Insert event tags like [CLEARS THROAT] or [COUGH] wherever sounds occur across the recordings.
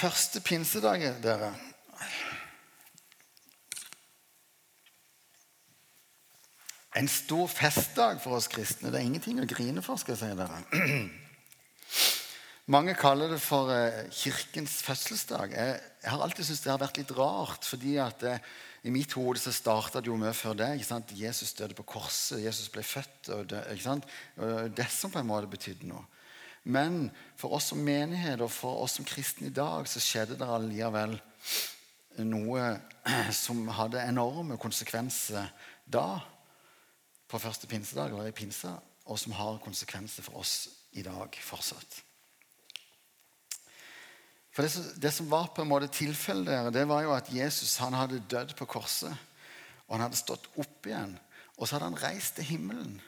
Første pinsedag, dere. En stor festdag for oss kristne. Det er ingenting å grine for, skal jeg si dere. Mange kaller det for eh, kirkens fødselsdag. Jeg, har alltid syntes det har vært litt rart, fordi at det, i mitt hode så starta det jo mye før det. ikke sant? Jesus døde på korset, Jesus ble født. og det, ikke sant? Det som på en måte betydde noe. Men for oss som menighet og for oss som kristne i dag så skjedde det allikevel noe [CLEARS THROAT] som hadde enorme konsekvenser da, på første pinsedag eller i pinsa, og som har konsekvenser for oss i dag fortsatt. For det, som- det som var på en måte tilfellet der, det var jo at Jesus han hadde dødd på korset. Og han hadde stått opp igjen. Og så hadde han reist til himmelen.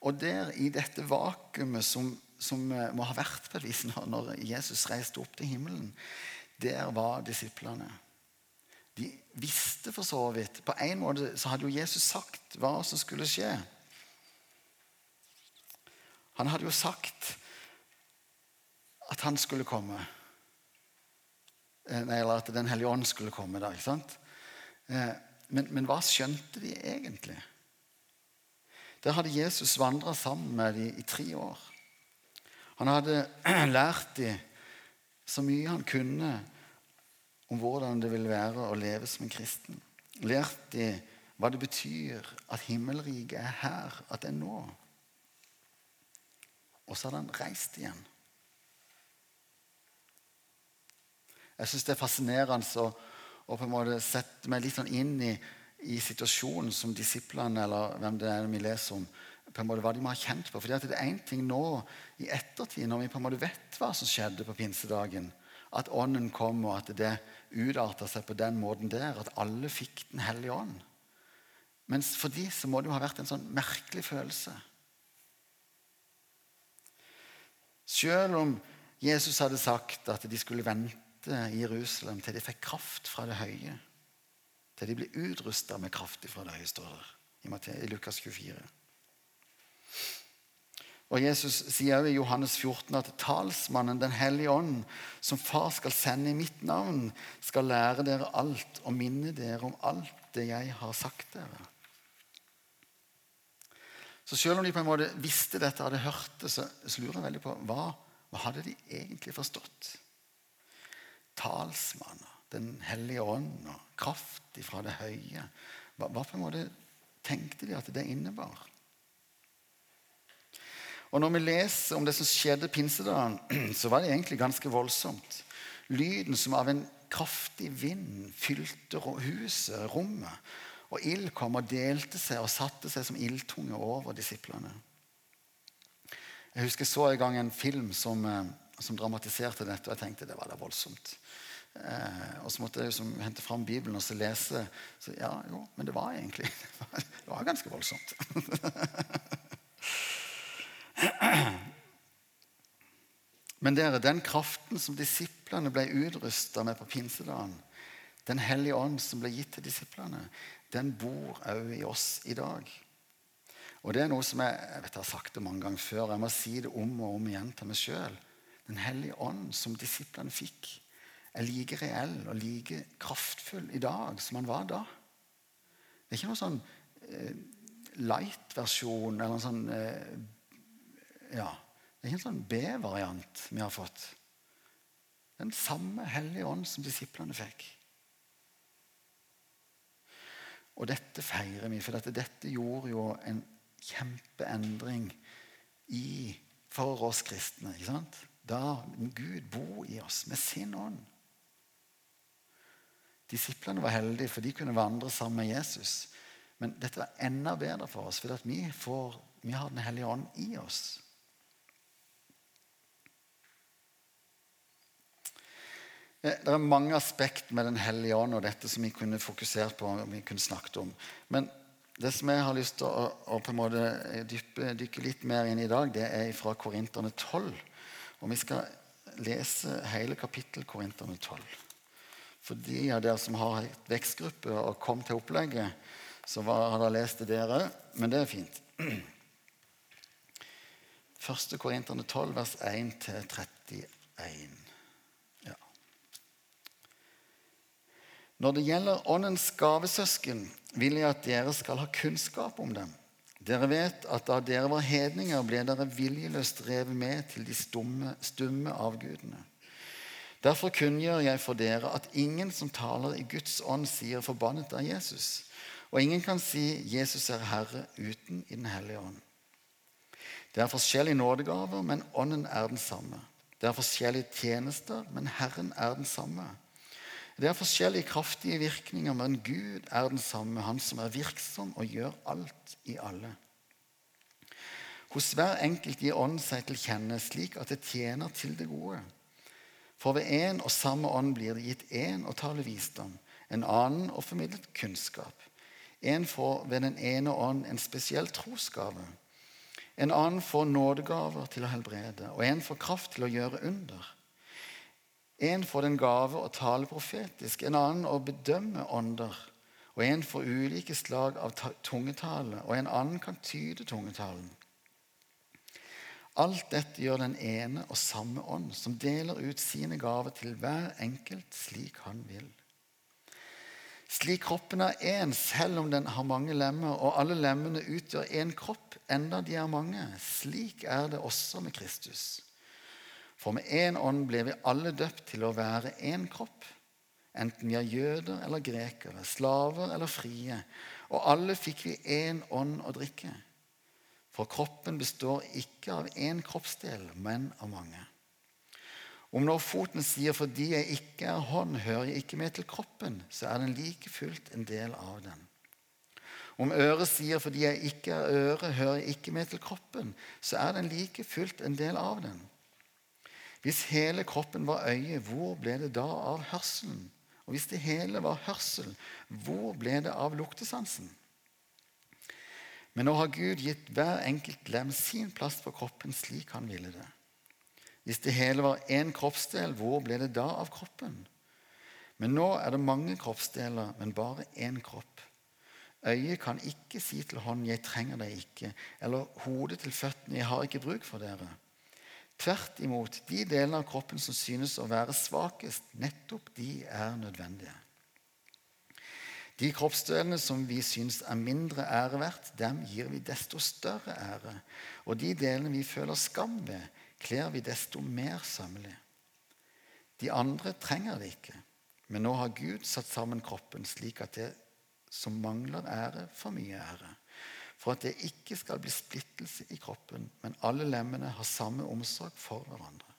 Og der, i dette vakuumet som, som eh, må ha vært på et vis når, Jesus reiste opp til himmelen, der var disiplene. De visste for så vidt På en måte så hadde jo Jesus sagt hva som skulle skje. Han hadde jo sagt at han skulle komme. Eh, eller at Den hellige ånd skulle komme. da, ikke sant? Eh, Men, men hva skjønte de egentlig? Der hadde Jesus vandra sammen med dem i tre år. Han hadde [CLEARS THROAT] lært dem så mye han kunne om hvordan det ville være å leve som en kristen. Lært dem hva det betyr at himmelriket er her, at det er nå. Og så hadde han reist igjen. Jeg syns det er fascinerende å, på en måte sette meg litt sånn inn i, i situasjonen som disiplene, eller hvem det er vi leser om, på en måte hva de må ha kjent på. Fordi at det er én ting nå i ettertid, når vi på en måte vet hva som skjedde på pinsedagen, at Ånden kom, og at det utarta seg på den måten der, at alle fikk Den hellige ånd. Mens for de så må det jo ha vært en sånn merkelig følelse. Selv om Jesus hadde sagt at de skulle vente i Jerusalem til de fikk kraft fra det høye. Til de blir utrusta med kraft fra deg, står det i, Lukas 24. Og Jesus sier også i Johannes 14 at talsmannen, Den hellige ånd, som far skal sende i mitt navn, skal lære dere alt og minne dere om alt det jeg har sagt dere. Så selv om de på en måte visste dette, hadde hørt det, så, så lurer jeg veldig på hva, hva hadde de egentlig forstått? Talsmann, Den hellige ånd og kraft fra det høye. Hva, hva på en måte tenkte de at det innebar? Og Når vi leser om det som skjedde pinsedagen, [CLEARS THROAT] så var det egentlig ganske voldsomt. Lyden som av en kraftig vind fylte huset, rommet. Og ild kom og delte seg og satte seg som ildtunge over disiplene. Jeg husker jeg så en gang en film som, eh, som dramatiserte dette, og jeg tenkte det var da voldsomt. Eh, og så måtte jeg liksom hente fram Bibelen og så lese. Så, ja, jo, men det var egentlig [LAUGHS] det var ganske voldsomt. [CLEARS THROAT] Men dere, den kraften som disiplene ble utrusta med på pinsedagen, Den hellige ånd som ble gitt til disiplene, den bor òg i oss i dag. Og det er noe som jeg, jeg vet jeg har sagt det mange ganger før. Jeg må si det om og om igjen til meg sjøl. Den hellige ånd som disiplene fikk, er like reell og like kraftfull i dag som han var da. Det er ikke noen sånn eh, light-versjon eller en sånn eh, Ja. Det er ikke en sånn B-variant vi har fått. Den samme hellige ånd som disiplene fikk. Og dette feirer vi, for dette, dette gjorde jo en kjempeendring i, for oss kristne. ikke sant? Da Gud bor i oss med sin ånd. Disiplene var heldige, for de kunne vandre sammen med Jesus. Men dette var enda bedre for oss, for vi, vi har Den hellige ånd i oss. Det er mange aspekt med Den hellige ånd og dette som vi kunne fokusert på. og vi kunne snakket om. Men det som jeg har lyst til å, å på en måte dyppe, dykke litt mer inn i dag, det er fra Korinterne 12. Og vi skal lese hele kapittel Korinterne 12. For de av dere som har vekstgruppe og kom til opplegget, så var, hadde jeg lest det dere. Men det er fint. 1. Korinterne 12, vers 1-31. Ja. Når det gjelder Åndens gavesøsken, vil jeg at dere skal ha kunnskap om dem. Dere vet at da dere var hedninger, ble dere viljeløst revet med til de stumme, stumme avgudene. Derfor kunngjør jeg for dere at ingen som taler i Guds ånd, sier 'forbannet av Jesus'. Og ingen kan si 'Jesus er Herre' uten i Den hellige ånd. Det er forskjellige nådegaver, men ånden er den samme. Det er forskjellige tjenester, men Herren er den samme. Det er forskjellige kraftige virkninger, men Gud er den samme, Han som er virksom og gjør alt i alle. Hos hver enkelt gir Ånden seg til kjenne slik at det tjener til det gode. For ved én og samme ånd blir det gitt én å tale visdom, en annen å formidle kunnskap. En får ved den ene ånd en spesiell trosgave. En annen får nådegaver til å helbrede, og en får kraft til å gjøre under. En får den gave å tale profetisk, en annen å bedømme ånder. Og en får ulike slag av tungetale, og en annen kan tyde tungetalen. Alt dette gjør den ene og samme ånd, som deler ut sine gaver til hver enkelt slik han vil. Slik kroppen er én, selv om den har mange lemmer, og alle lemmene utgjør én kropp, enda de er mange. Slik er det også med Kristus. For med én ånd ble vi alle døpt til å være én kropp, enten vi er jøder eller grekere, slaver eller frie, og alle fikk vi én ånd å drikke. For kroppen består ikke av én kroppsdel, men av mange. Om når foten sier 'fordi jeg ikke er hånd, hører jeg ikke med til kroppen', så er den like fullt en del av den. Om øret sier 'fordi jeg ikke er øre, hører jeg ikke med til kroppen', så er den like fullt en del av den. Hvis hele kroppen var øye, hvor ble det da av hørselen? Og hvis det hele var hørsel, hvor ble det av luktesansen? Men nå har Gud gitt hver enkelt lem sin plass på kroppen slik han ville det. Hvis det hele var én kroppsdel, hvor ble det da av kroppen? Men nå er det mange kroppsdeler, men bare én kropp. Øyet kan ikke si til hånden 'jeg trenger deg ikke', eller hodet til føttene 'jeg har ikke bruk for dere'. Tvert imot, de delene av kroppen som synes å være svakest, nettopp de er nødvendige. De kroppsdelene som vi syns er mindre ære verdt, dem gir vi desto større ære. Og de delene vi føler skam ved, kler vi desto mer sømmelig. De andre trenger det ikke, men nå har Gud satt sammen kroppen slik at det som mangler ære, får mye ære for at det ikke skal bli splittelse i kroppen, men alle lemmene har samme omsorg for hverandre.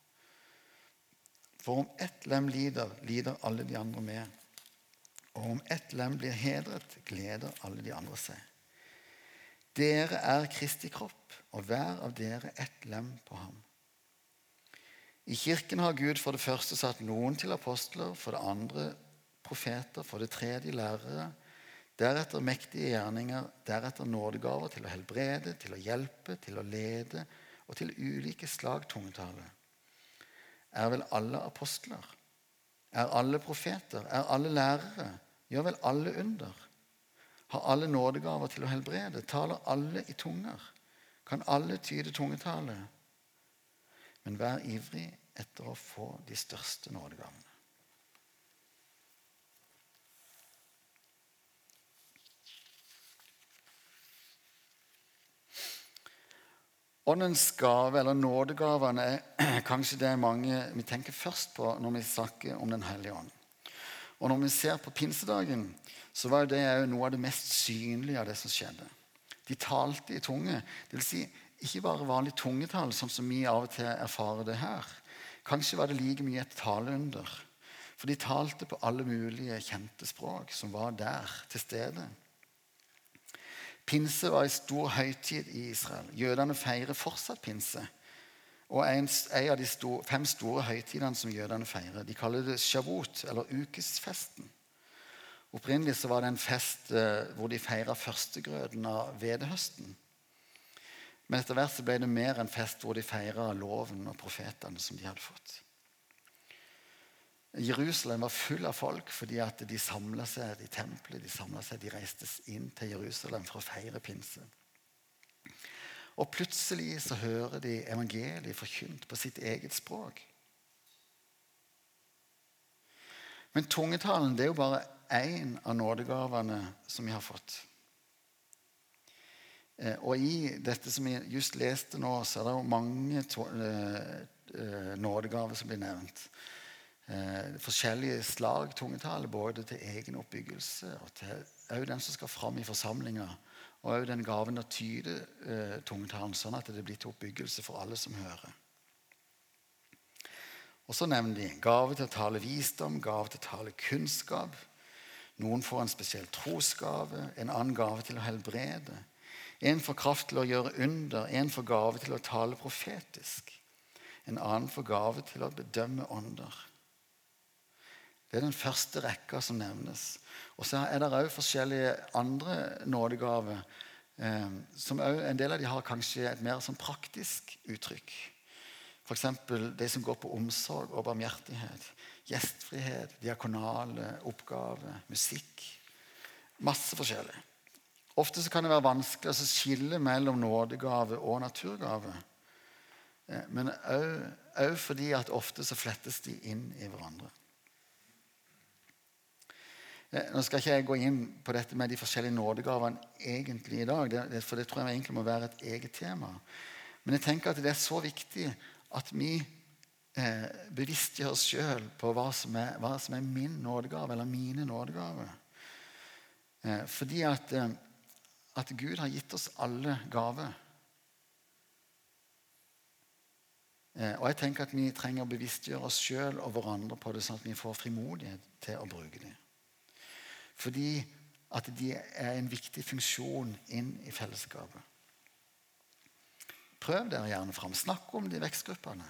For om ett lem lider, lider alle de andre med. Og om ett lem blir hedret, gleder alle de andre seg. Dere er Kristi kropp, og hver av dere ett lem på ham. I kirken har Gud for det første satt noen til apostler, for det andre profeter, for det tredje lærere, Deretter mektige gjerninger, deretter nådegaver til å helbrede, til å hjelpe, til å lede og til ulike slag tungetale. Er vel alle apostler? Er alle profeter? Er alle lærere? Gjør vel alle under? Har alle nådegaver til å helbrede? Taler alle i tunger? Kan alle tyde tungetale? Men vær ivrig etter å få de største nådegavene. Åndens gave, eller nådegavene, er [CLEARS THROAT] kanskje det mange vi tenker først på når vi snakker om Den hellige ånd. Og når vi ser på pinsedagen, så var det noe av det mest synlige av det som skjedde. De talte i tunge. Det vil si, ikke bare vanlig tungetall, sånn som vi av og til erfarer det her. Kanskje var det like mye et taleunder. For de talte på alle mulige kjente språk som var der til stede. Pinse var en stor høytid i Israel. Jødene feirer fortsatt pinse. Og en, en av de store, fem store høytidene som jødene feirer, de kaller det shavut, eller ukesfesten. Opprinnelig så var det en fest eh, hvor de feira førstegrøten av hvedehøsten. Men etter hvert så ble det mer en fest hvor de feira loven og profetene som de hadde fått. Jerusalem var full av folk fordi at de samla seg i tempelet. De seg, de reiste inn til Jerusalem for å feire pinse. Og plutselig så hører de evangeliet forkynt på sitt eget språk. Men tungetalen det er jo bare én av nådegavene som vi har fått. Eh, og i dette som vi just leste nå, så er det jo mange eh, nådegaver som blir nevnt. Forskjellige slag tungetale, både til egen oppbyggelse og til òg den som skal fram i forsamlinga. Og òg den gaven å tyde tungetalen, sånn at det blir til oppbyggelse for alle som hører. Og så nevner de gave til å tale visdom, gave til å tale kunnskap. Noen får en spesiell trosgave, en annen gave til å helbrede. En får kraft til å gjøre under, en får gave til å tale profetisk. En annen får gave til å bedømme ånder. Det er den første rekka som nevnes. Og så er det òg forskjellige andre nådegaver. Eh, som også, en del av de har kanskje et mer sånn praktisk uttrykk. F.eks. de som går på omsorg og barmhjertighet. Gjestfrihet, diakonale oppgaver, musikk. Masse forskjellig. Ofte kan det være vanskelig å skille mellom nådegave og naturgave. Eh, men òg fordi at ofte så flettes de inn i hverandre. Eh, nå skal ikke jeg gå inn på dette med de forskjellige nådegavene egentlig i dag, for det tror jeg egentlig må være et eget tema. Men jeg tenker at det er så viktig at vi eh, bevisstgjør oss sjøl på hva som, er, hva som, er, min nådegave, eller mine nådegaver. Eh, fordi at, eh, at, Gud har gitt oss alle gaver. Og jeg tenker at vi trenger å bevisstgjøre oss sjøl og hverandre på det, sånn at vi får frimodighet til å bruke dem. Fordi at de er en viktig funksjon inn i fellesskapet. Prøv dere gjerne fram. Snakk om de vekstgruppene.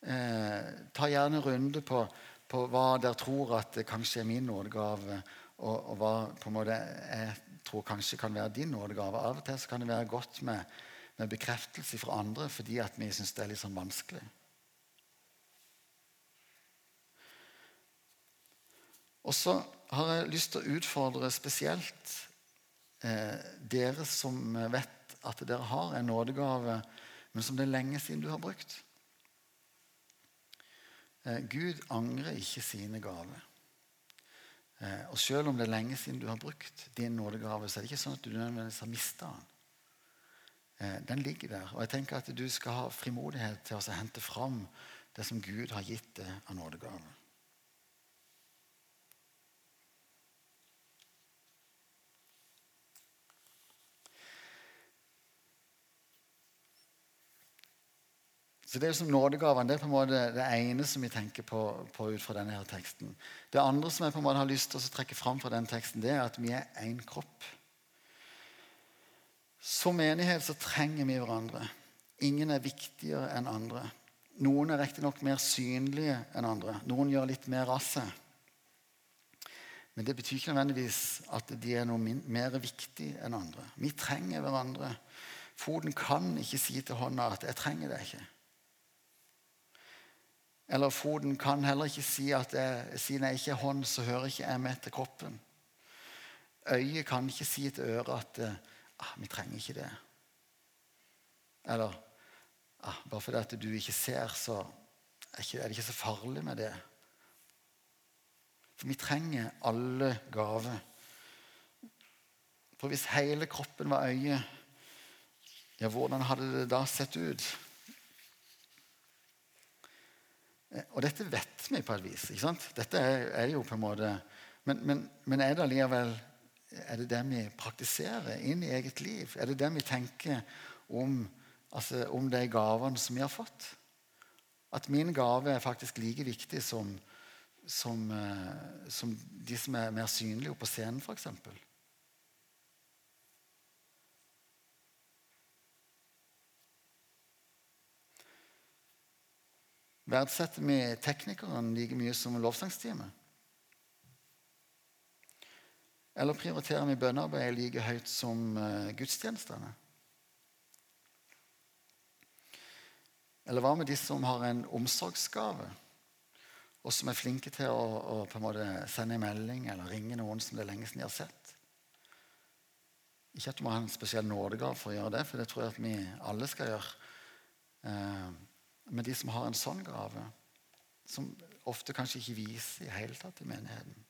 Eh, ta gjerne en runde på, på, hva dere tror at det kanskje er min nådegave, og, og, hva på en måte jeg tror kanskje kan være din nådegave. Av og til kan det være godt med, med bekreftelse fra andre fordi at vi syns det er litt sånn vanskelig. Og så har jeg lyst til å utfordre spesielt eh, dere som vet at dere har en nådegave, men som det er lenge siden du har brukt. Eh, Gud angrer ikke sine gaver. Eh, og selv om det er lenge siden du har brukt din nådegave, så er det ikke sånn at du nødvendigvis har mista den. Eh, den ligger der. Og jeg tenker at du skal ha frimodighet til å hente fram det som Gud har gitt deg av nådegave. Så det er som nådegavene det er på en måte det ene som vi tenker på, på, ut fra denne her teksten. Det andre som jeg på en måte har lyst til å trekke fram fra den teksten, det er at vi er én kropp. Som menighet så trenger vi hverandre. Ingen er viktigere enn andre. Noen er riktignok mer synlige enn andre. Noen gjør litt mer av seg. Men det betyr ikke nødvendigvis at de er noe mer viktig enn andre. Vi trenger hverandre. Foten kan ikke si til hånda at 'jeg trenger deg ikke'. Eller foten kan heller ikke si at jeg, siden jeg ikke er hånd, så hører ikke jeg med til kroppen. Øyet kan ikke si til øret at ah, 'vi trenger ikke det'. Eller ah, 'bare fordi at du ikke ser, så er det ikke så farlig med det'. For vi trenger alle gaver. For hvis hele kroppen var øye, ja, hvordan hadde det da sett ut? Eh, og dette vet vi på et vis. ikke sant? Dette er, er jo på en måte Men, men, men er det allikevel er det det vi praktiserer inn i eget liv? Er det det vi tenker om, altså, om de gavene som vi har fått? At min gave er faktisk like viktig som, som, eh, som de som er mer synlige på scenen, f.eks. Verdsetter vi teknikeren like mye som lovsangsteamet? Eller prioriterer vi bønnearbeidet like høyt som uh, gudstjenestene? Eller hva med de som har en omsorgsgave, og som er flinke til å, å en sende en melding eller ringe noen som det er lenge siden de har sett? Ikke at du må ha en spesiell nådegave for å gjøre det, for det tror jeg at vi alle skal gjøre. Men de som har en sånn grave, som ofte kanskje ikke viser i hele tatt i menigheten.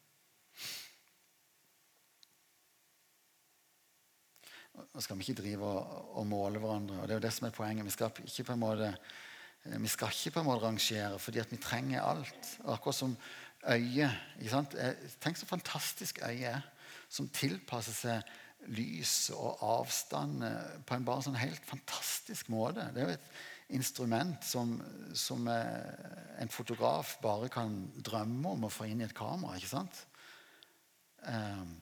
Nå skal vi ikke drive og, måle hverandre, og det er jo det som er poenget. Vi skal ikke på en måte, eh, på en måte rangere, fordi vi trenger alt. Akkurat som øyet. Eh, tenk så fantastisk øyet er, som tilpasser seg lys og avstand eh, på en bare sånn helt fantastisk måte. Det er jo et instrument som, som en fotograf bare kan drømme om å få inn i et kamera. ikke sant? Um,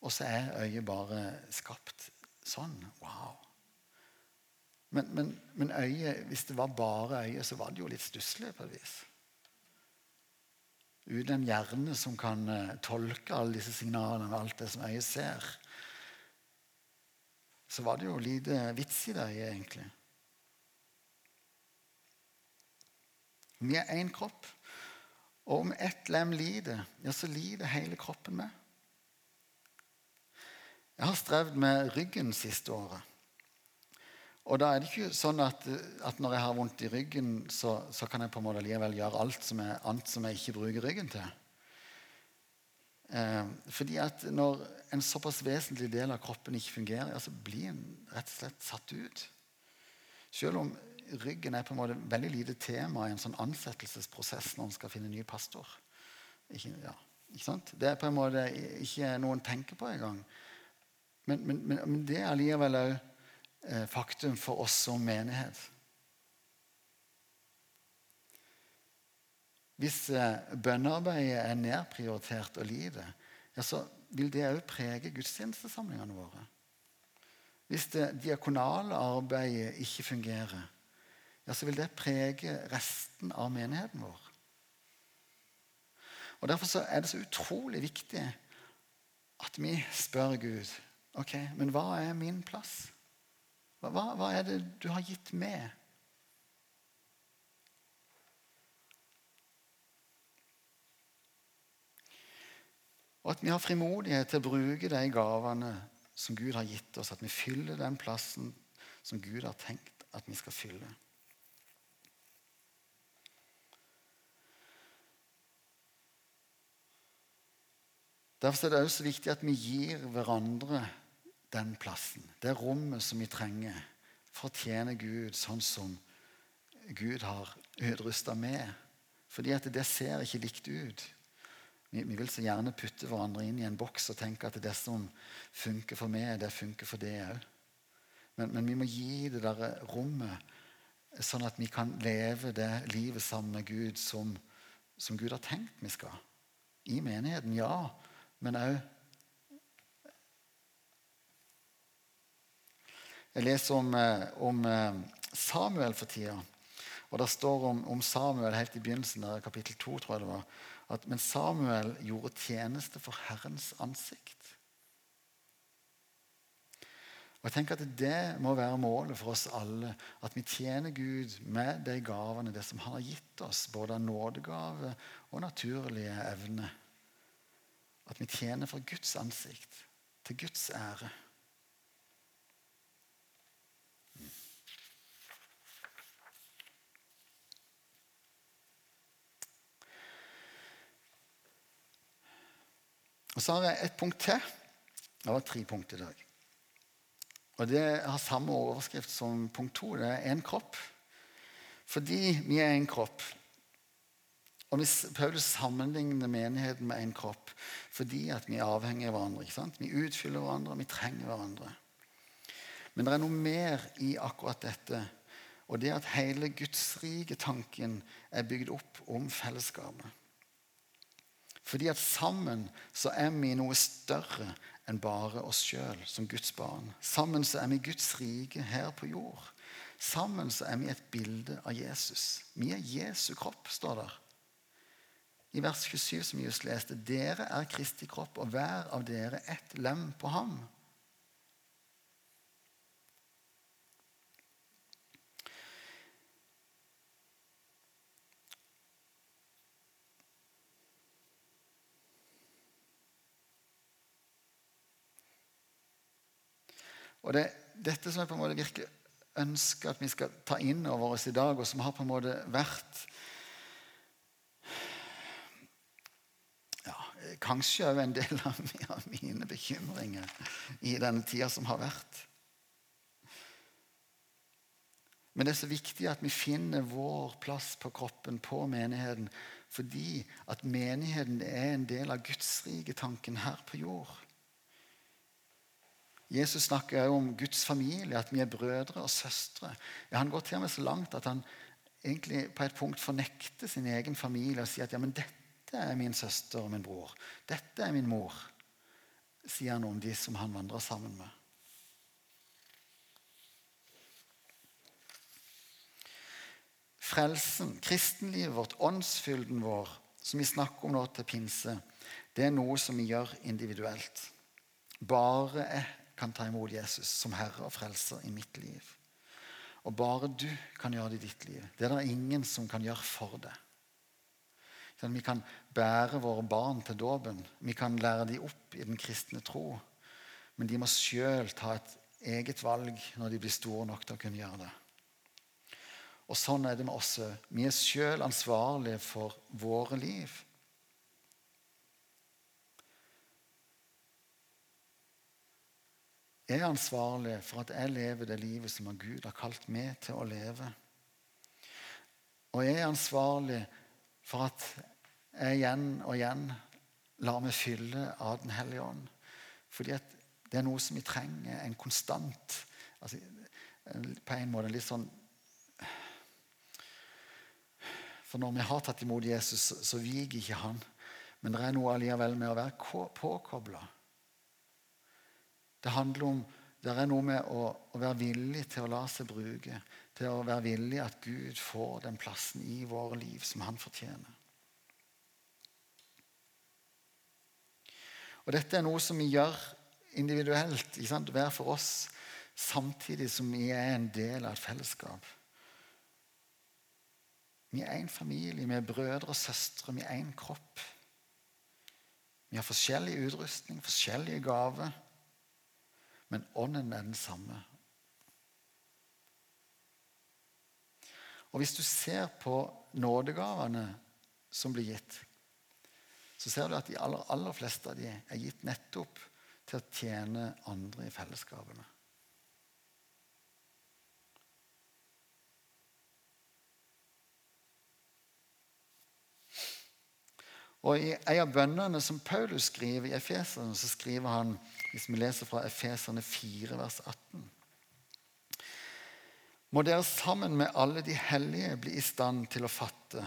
og så er øyet bare skapt sånn. Wow. Men, men, men øyet, hvis det var bare øyet, så var det jo litt stusslig på et vis. Uten en hjerne som kan uh, tolke alle disse signalene, alt det som øyet ser, så var det jo lite vits i det øyet, egentlig. Vi er én kropp. Og om ett lem lider, ja, så lider hele kroppen med. Jeg har strevd med ryggen siste året. Og da er det ikke sånn at, at når jeg har vondt i ryggen, så, så, kan jeg på en måte likevel gjøre alt som er annet som jeg ikke bruker ryggen til. Eh, fordi at når en såpass vesentlig del av kroppen ikke fungerer, ja, så blir en rett og slett satt ut. Selv om ryggen er på en måte veldig lite tema i en sånn ansettelsesprosess når en skal finne ny pastor. Ikke, ja, ikke? Det er på en måte ikke noe en tenker på engang. Men, men, men, men det er allikevel òg eh, faktum for oss som menighet. Hvis eh, bønnearbeidet er nedprioritert og lite, ja, så vil det òg prege gudstjenestesamlingene våre. Hvis det diakonale arbeidet ikke fungerer, ja, så vil det prege resten av menigheten vår. Og Derfor er det så utrolig viktig at vi spør Gud ok, men hva er min plass. Hva, hva er det du har gitt meg? Og at vi har frimodighet til å bruke de gavene som Gud har gitt oss. At vi fyller den plassen som Gud har tenkt at vi skal fylle. Derfor er det også viktig at vi gir hverandre den plassen, det rommet som vi trenger for å tjene Gud sånn som Gud har utrusta med. Fordi at det ser ikke likt ut. Vi, vi, vil så gjerne putte hverandre inn i en boks og tenke at det som funker for meg, det funker for det òg. Men, men, vi må gi det der rommet, sånn at vi kan leve det livet sammen med Gud som, som Gud har tenkt vi skal. I menigheten, ja men òg Jeg leser om, eh, om, eh, Samuel for tida. Og Det står om, om, Samuel helt i begynnelsen der, kapittel 2, tror jeg det var. At, men Samuel gjorde tjeneste for Herrens ansikt. Og jeg tenker at Det må være målet for oss alle. At vi tjener Gud med de gavene, det som Han har gitt oss. Både av nådegave og naturlige evner. At vi tjener for Guds ansikt, til Guds ære. Og Så har jeg et punkt til. Det var tre punkt i dag. Og Det har samme overskrift som punkt to. Det er én kropp. Fordi vi er en kropp, og hvis Paulus sammenligner menigheten med en kropp fordi at vi er avhengige av hverandre. ikke sant? Vi utfyller hverandre, vi trenger hverandre. Men det er noe mer i akkurat dette. Og det at hele gudsrike-tanken er bygd opp om fellesskapet. Fordi at sammen så er vi noe større enn bare oss sjøl som Guds barn. Sammen så er vi Guds rike her på jord. Sammen så er vi et bilde av Jesus. Vi er Jesu kropp, står der i vers 27 som just leste. Dere er Kristi kropp, og hver av dere ett lem på ham. Og det, Dette som jeg på en måte virkelig ønsker at vi skal ta inn over oss i dag, og som har på en måte vært kanskje òg en del av mine bekymringer i denne tida som har vært. Men det er så viktig at vi finner vår plass på kroppen, på menigheten, fordi at menigheten er en del av Guds rike tanken her på jord. Jesus snakker også om Guds familie, at vi er brødre og søstre. Ja, han går til og med så langt at han egentlig på et punkt fornekter sin egen familie og sier at ja, men dette er min søster og min bror. Dette er min mor, sier han om de som han vandrer sammen med. Frelsen, kristenlivet vårt, åndsfylden vår, som vi snakker om nå til pinse, det er noe som vi gjør individuelt. Bare jeg kan ta imot Jesus som Herre og Frelser i mitt liv. Og bare du kan gjøre det i ditt liv. Det er det ingen som kan gjøre for deg. Vi kan bære våre barn til dåpen. Vi kan lære dem opp i den kristne tro. Men de må sjøl ta et eget valg når de blir store nok til å kunne gjøre det. Og sånn er det med oss. Vi er sjøl ansvarlige for våre liv. Jeg er ansvarlig for at jeg lever det livet som Gud har kalt meg til å leve. Og jeg er ansvarlig for at jeg igjen og igjen lar meg fylle av Den hellige ånd. Fordi det er noe som vi trenger, en konstant altså, På en måte litt sånn For når vi har tatt imot Jesus, så, så viker ikke han. Men det er noe allikevel med å være påkobla. Det handler om det er noe med å, å, være villig til å la seg bruke. Til å være villig at Gud får den plassen i våre liv som han fortjener. Og Dette er noe som vi gjør individuelt, hver for oss, samtidig som vi er en del av et fellesskap. Vi er én familie, vi er brødre og søstre, vi er én kropp. Vi har forskjellig utrustning, forskjellige gaver, men ånden er den samme. Og Hvis du ser på nådegavene som blir gitt, så ser du at de aller, aller fleste av de er gitt nettopp til å tjene andre i fellesskapene. Og I en av bønnene som Paulus skriver i Efeserne, så skriver han hvis vi leser fra Efeserne 4, vers 18 Må dere sammen med alle de hellige bli i stand til å fatte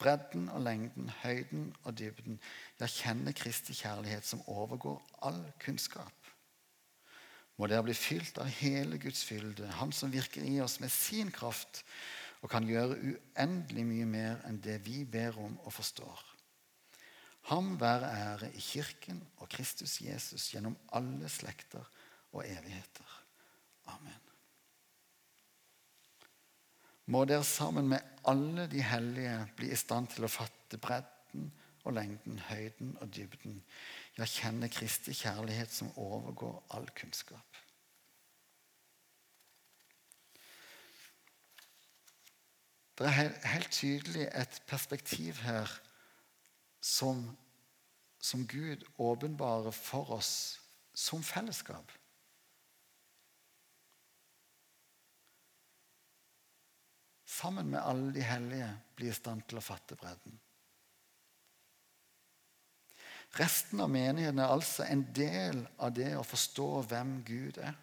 bredden og lengden, høyden og dybden, ja, kjenne Kristi kjærlighet som overgår all kunnskap. Må dere bli fylt av hele Guds fylde, Han som virker i oss med sin kraft og kan gjøre uendelig mye mer enn det vi ber om og forstår. Ham være ære i Kirken og Kristus Jesus gjennom alle slekter og evigheter. Amen. Må dere sammen med alle de hellige bli i stand til å fatte bredden og lengden, høyden og dybden, ja, kjenne Kristi kjærlighet som overgår all kunnskap. Det er helt tydelig et perspektiv her som, som Gud åpenbarer for oss som fellesskap. Sammen med alle de hellige blir i stand til å fatte bredden. Resten av menigheten er altså en del av det å forstå hvem Gud er.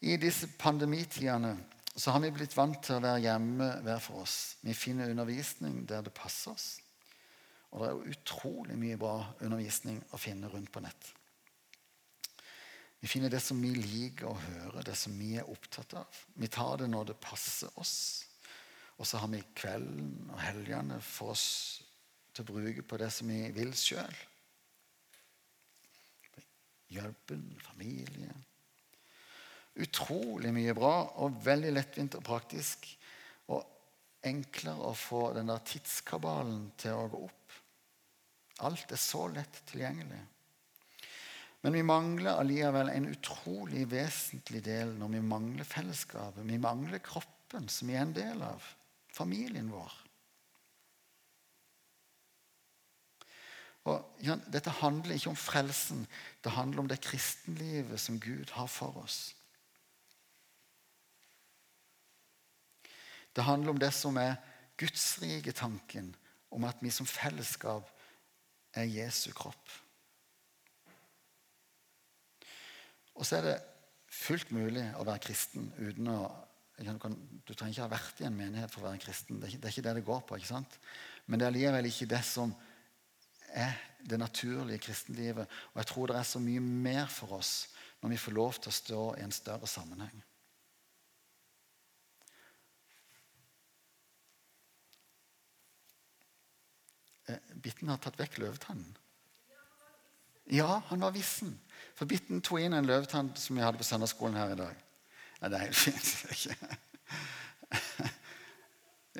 I disse pandemitidene har vi blitt vant til å være hjemme hver for oss. Vi finner undervisning der det passer oss. Og det er utrolig mye bra undervisning å finne rundt på nett. Vi finner det som vi liker å høre, det som vi er opptatt av. Vi tar det når det passer oss. Og så har vi kvelden og helgene for oss til å bruke på det som vi vil sjøl. Jobben, familie, Utrolig mye bra og veldig lettvint og praktisk. Og enklere å få den der tidskabalen til å gå opp. Alt er så lett tilgjengelig. Men vi mangler allikevel en utrolig vesentlig del når vi mangler fellesskapet. Vi mangler kroppen, som vi er en del av. Familien vår. Og ja, Dette handler ikke om frelsen, det handler om det kristenlivet som Gud har for oss. Det handler om det som er gudsrike tanken om at vi som fellesskap er Jesu kropp. Og så er det fullt mulig å være kristen uten å Du trenger ikke ha vært i en menighet for å være kristen. Det er ikke det er ikke det, det går på. ikke sant? Men det er likevel ikke det som er det naturlige kristenlivet. Og jeg tror det er så mye mer for oss når vi får lov til å stå i en større sammenheng. Eh, Bitten har tatt vekk løvetannen. Ja, han var vissen. For Bitten tok inn en løvetann som vi hadde på søndagsskolen her i dag. Ja, det er helt fint. [LAUGHS]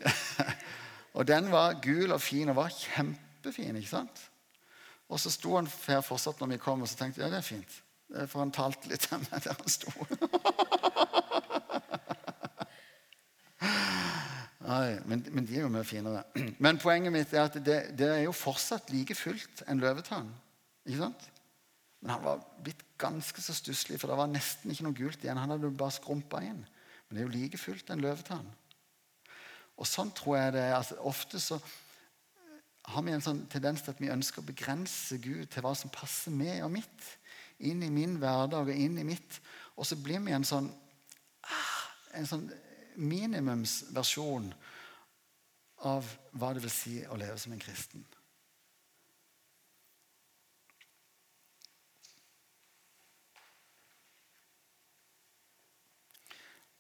[LAUGHS] og den var gul og fin og var kjempefin. ikke sant? Og så sto han her fortsatt når vi kom, og så tenkte jeg ja, det er fint. For han talte litt der han sto. [LAUGHS] Nei, men, men, de er jo mye finere. [CLEARS THROAT] Men poenget mitt er at det, det er jo fortsatt like fullt en løvetann. Ikke sant? Men han var blitt ganske så stusslig, for det var nesten ikke noe gult igjen. Han hadde bare skrumpa inn. Men det er jo like fullt en løvetann. Og sånn tror jeg det er. Altså, ofte så har vi en sånn tendens til at vi ønsker å begrense Gud til hva som passer meg og mitt. Inn i min hverdag og inn i mitt. Og så blir vi en sånn, ah, en sånn minimumsversjon av hva det vil si å leve som en kristen.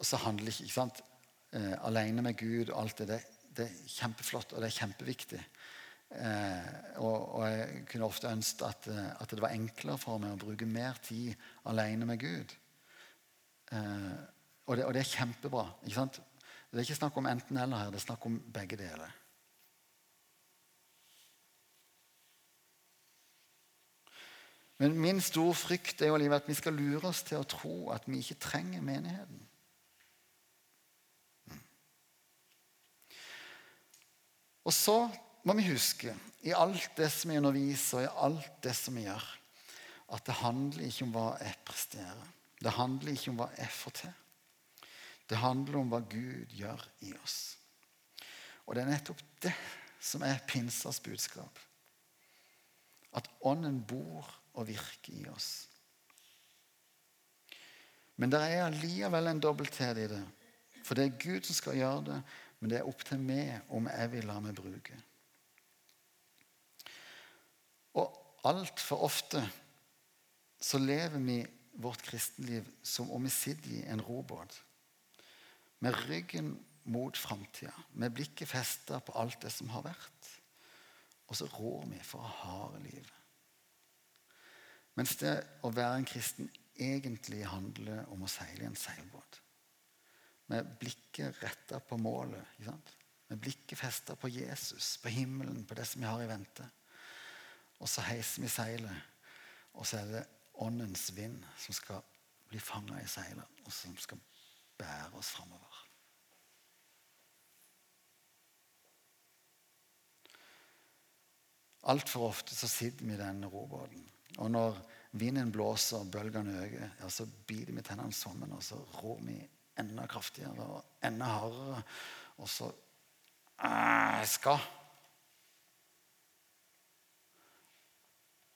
Og så handler ikke, ikke sant? Eh, alene med Gud og alt det, det, det er kjempeflott og det er kjempeviktig. Eh, og, og, jeg kunne ofte ønsket at, eh, at, det var enklere for meg å bruke mer tid alene med Gud. Eh, og, det, og, det, er kjempebra. ikke sant? Det er ikke snakk om enten-eller her, det er snakk om begge deler. Men min store frykt er jo at vi skal lure oss til å tro at vi ikke trenger menigheten. Og så må vi huske i alt det som vi underviser, og i alt det som vi gjør, at det handler ikke om hva jeg presterer. Det handler ikke om hva jeg får til. Det handler om hva Gud gjør i oss. Og det er nettopp det som er pinsas budskap. At Ånden bor og virker i oss. Men det er allikevel en dobbelthet i det. For det er Gud som skal gjøre det, men det er opp til meg om jeg vil la meg bruke. Og altfor ofte så lever vi vårt kristenliv som om vi sitter i en robåt. Med ryggen mot framtida, med blikket festa på alt det som har vært. Og så rår vi for å harde livet. Mens det å være en kristen egentlig handler om å seile i en seilbåt. Med blikket retta på målet. Med blikket festa på Jesus, på himmelen, på det som vi har i vente. Og så heiser vi seilet, og så er det åndens vind som skal bli fanga i seilet, og som skal bære oss framover. Altfor ofte så sitter vi i den robåten. Og når vinden blåser og bølgene øker, ja, så biter vi tennene sammen, og så rår vi enda kraftigere og enda hardere. Og så Jeg skal!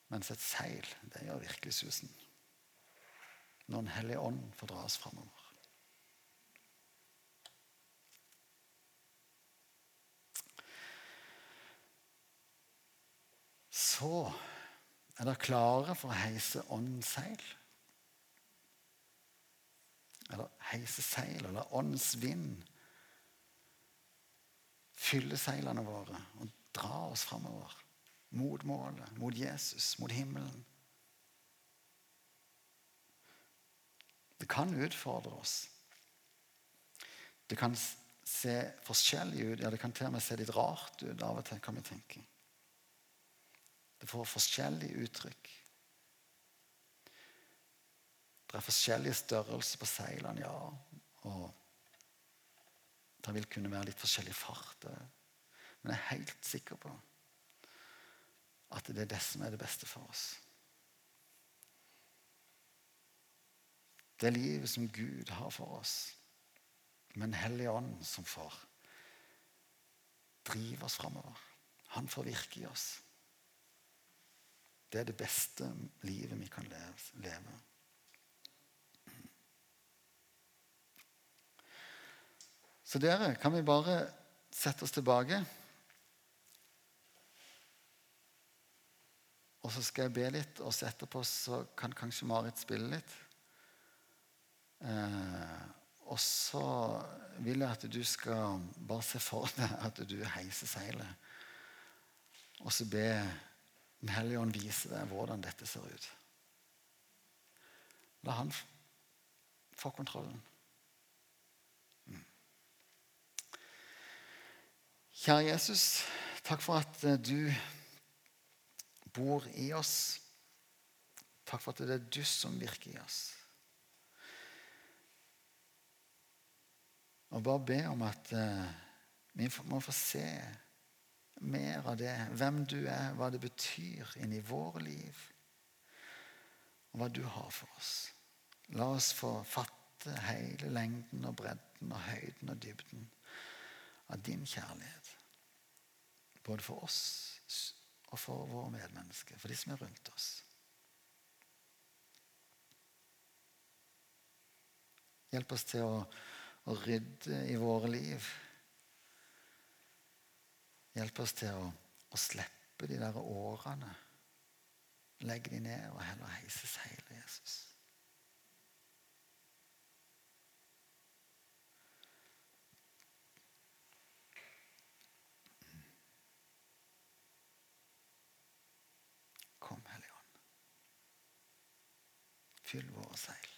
Mens et seil, det gjør virkelig susen. Når Den hellige ånd får dra oss framover. Så er dere klare for å heise åndens seil? Eller heise seil, eller åndens vind. Fylle seilene våre og dra oss framover mot målet, mot Jesus, mot himmelen. Det kan utfordre oss. Det kan se forskjellig ut. Ja, det kan til og med se litt rart ut av og til, kan vi tenke. Det får forskjellige uttrykk. Det er forskjellige størrelser på seilene, ja. Og Det vil kunne være litt forskjellig fart. Men jeg er helt sikker på at det er det som er det beste for oss. Det livet som Gud har for oss, med en hellig ånd som får drive oss framover. Han får virke i oss. Det er det beste livet vi kan leve. Så dere, kan vi bare sette oss tilbake? Og så skal jeg be litt, og så etterpå så kan kanskje Marit spille litt. Eh, og så vil jeg at du skal bare se for deg at du heiser seilet. Og så be Den hellige ånd vise deg hvordan dette ser ut. La han få kontrollen. Kjære Jesus, takk for at eh, du bor i oss. Takk for at det er du som virker i oss. Og bare be om at uh, vi må få se mer av det. Hvem du er, hva det betyr inni våre liv. Og hva du har for oss. La oss få fatte hele lengden og bredden og høyden og dybden av din kjærlighet. Både for oss og for våre medmennesker, for de som er rundt oss. Hjelp oss til å, å rydde i våre liv. Hjelp oss til å, å slippe de der årene. Legge de ned og heller heise seilet, Jesus. Fyll våre seil.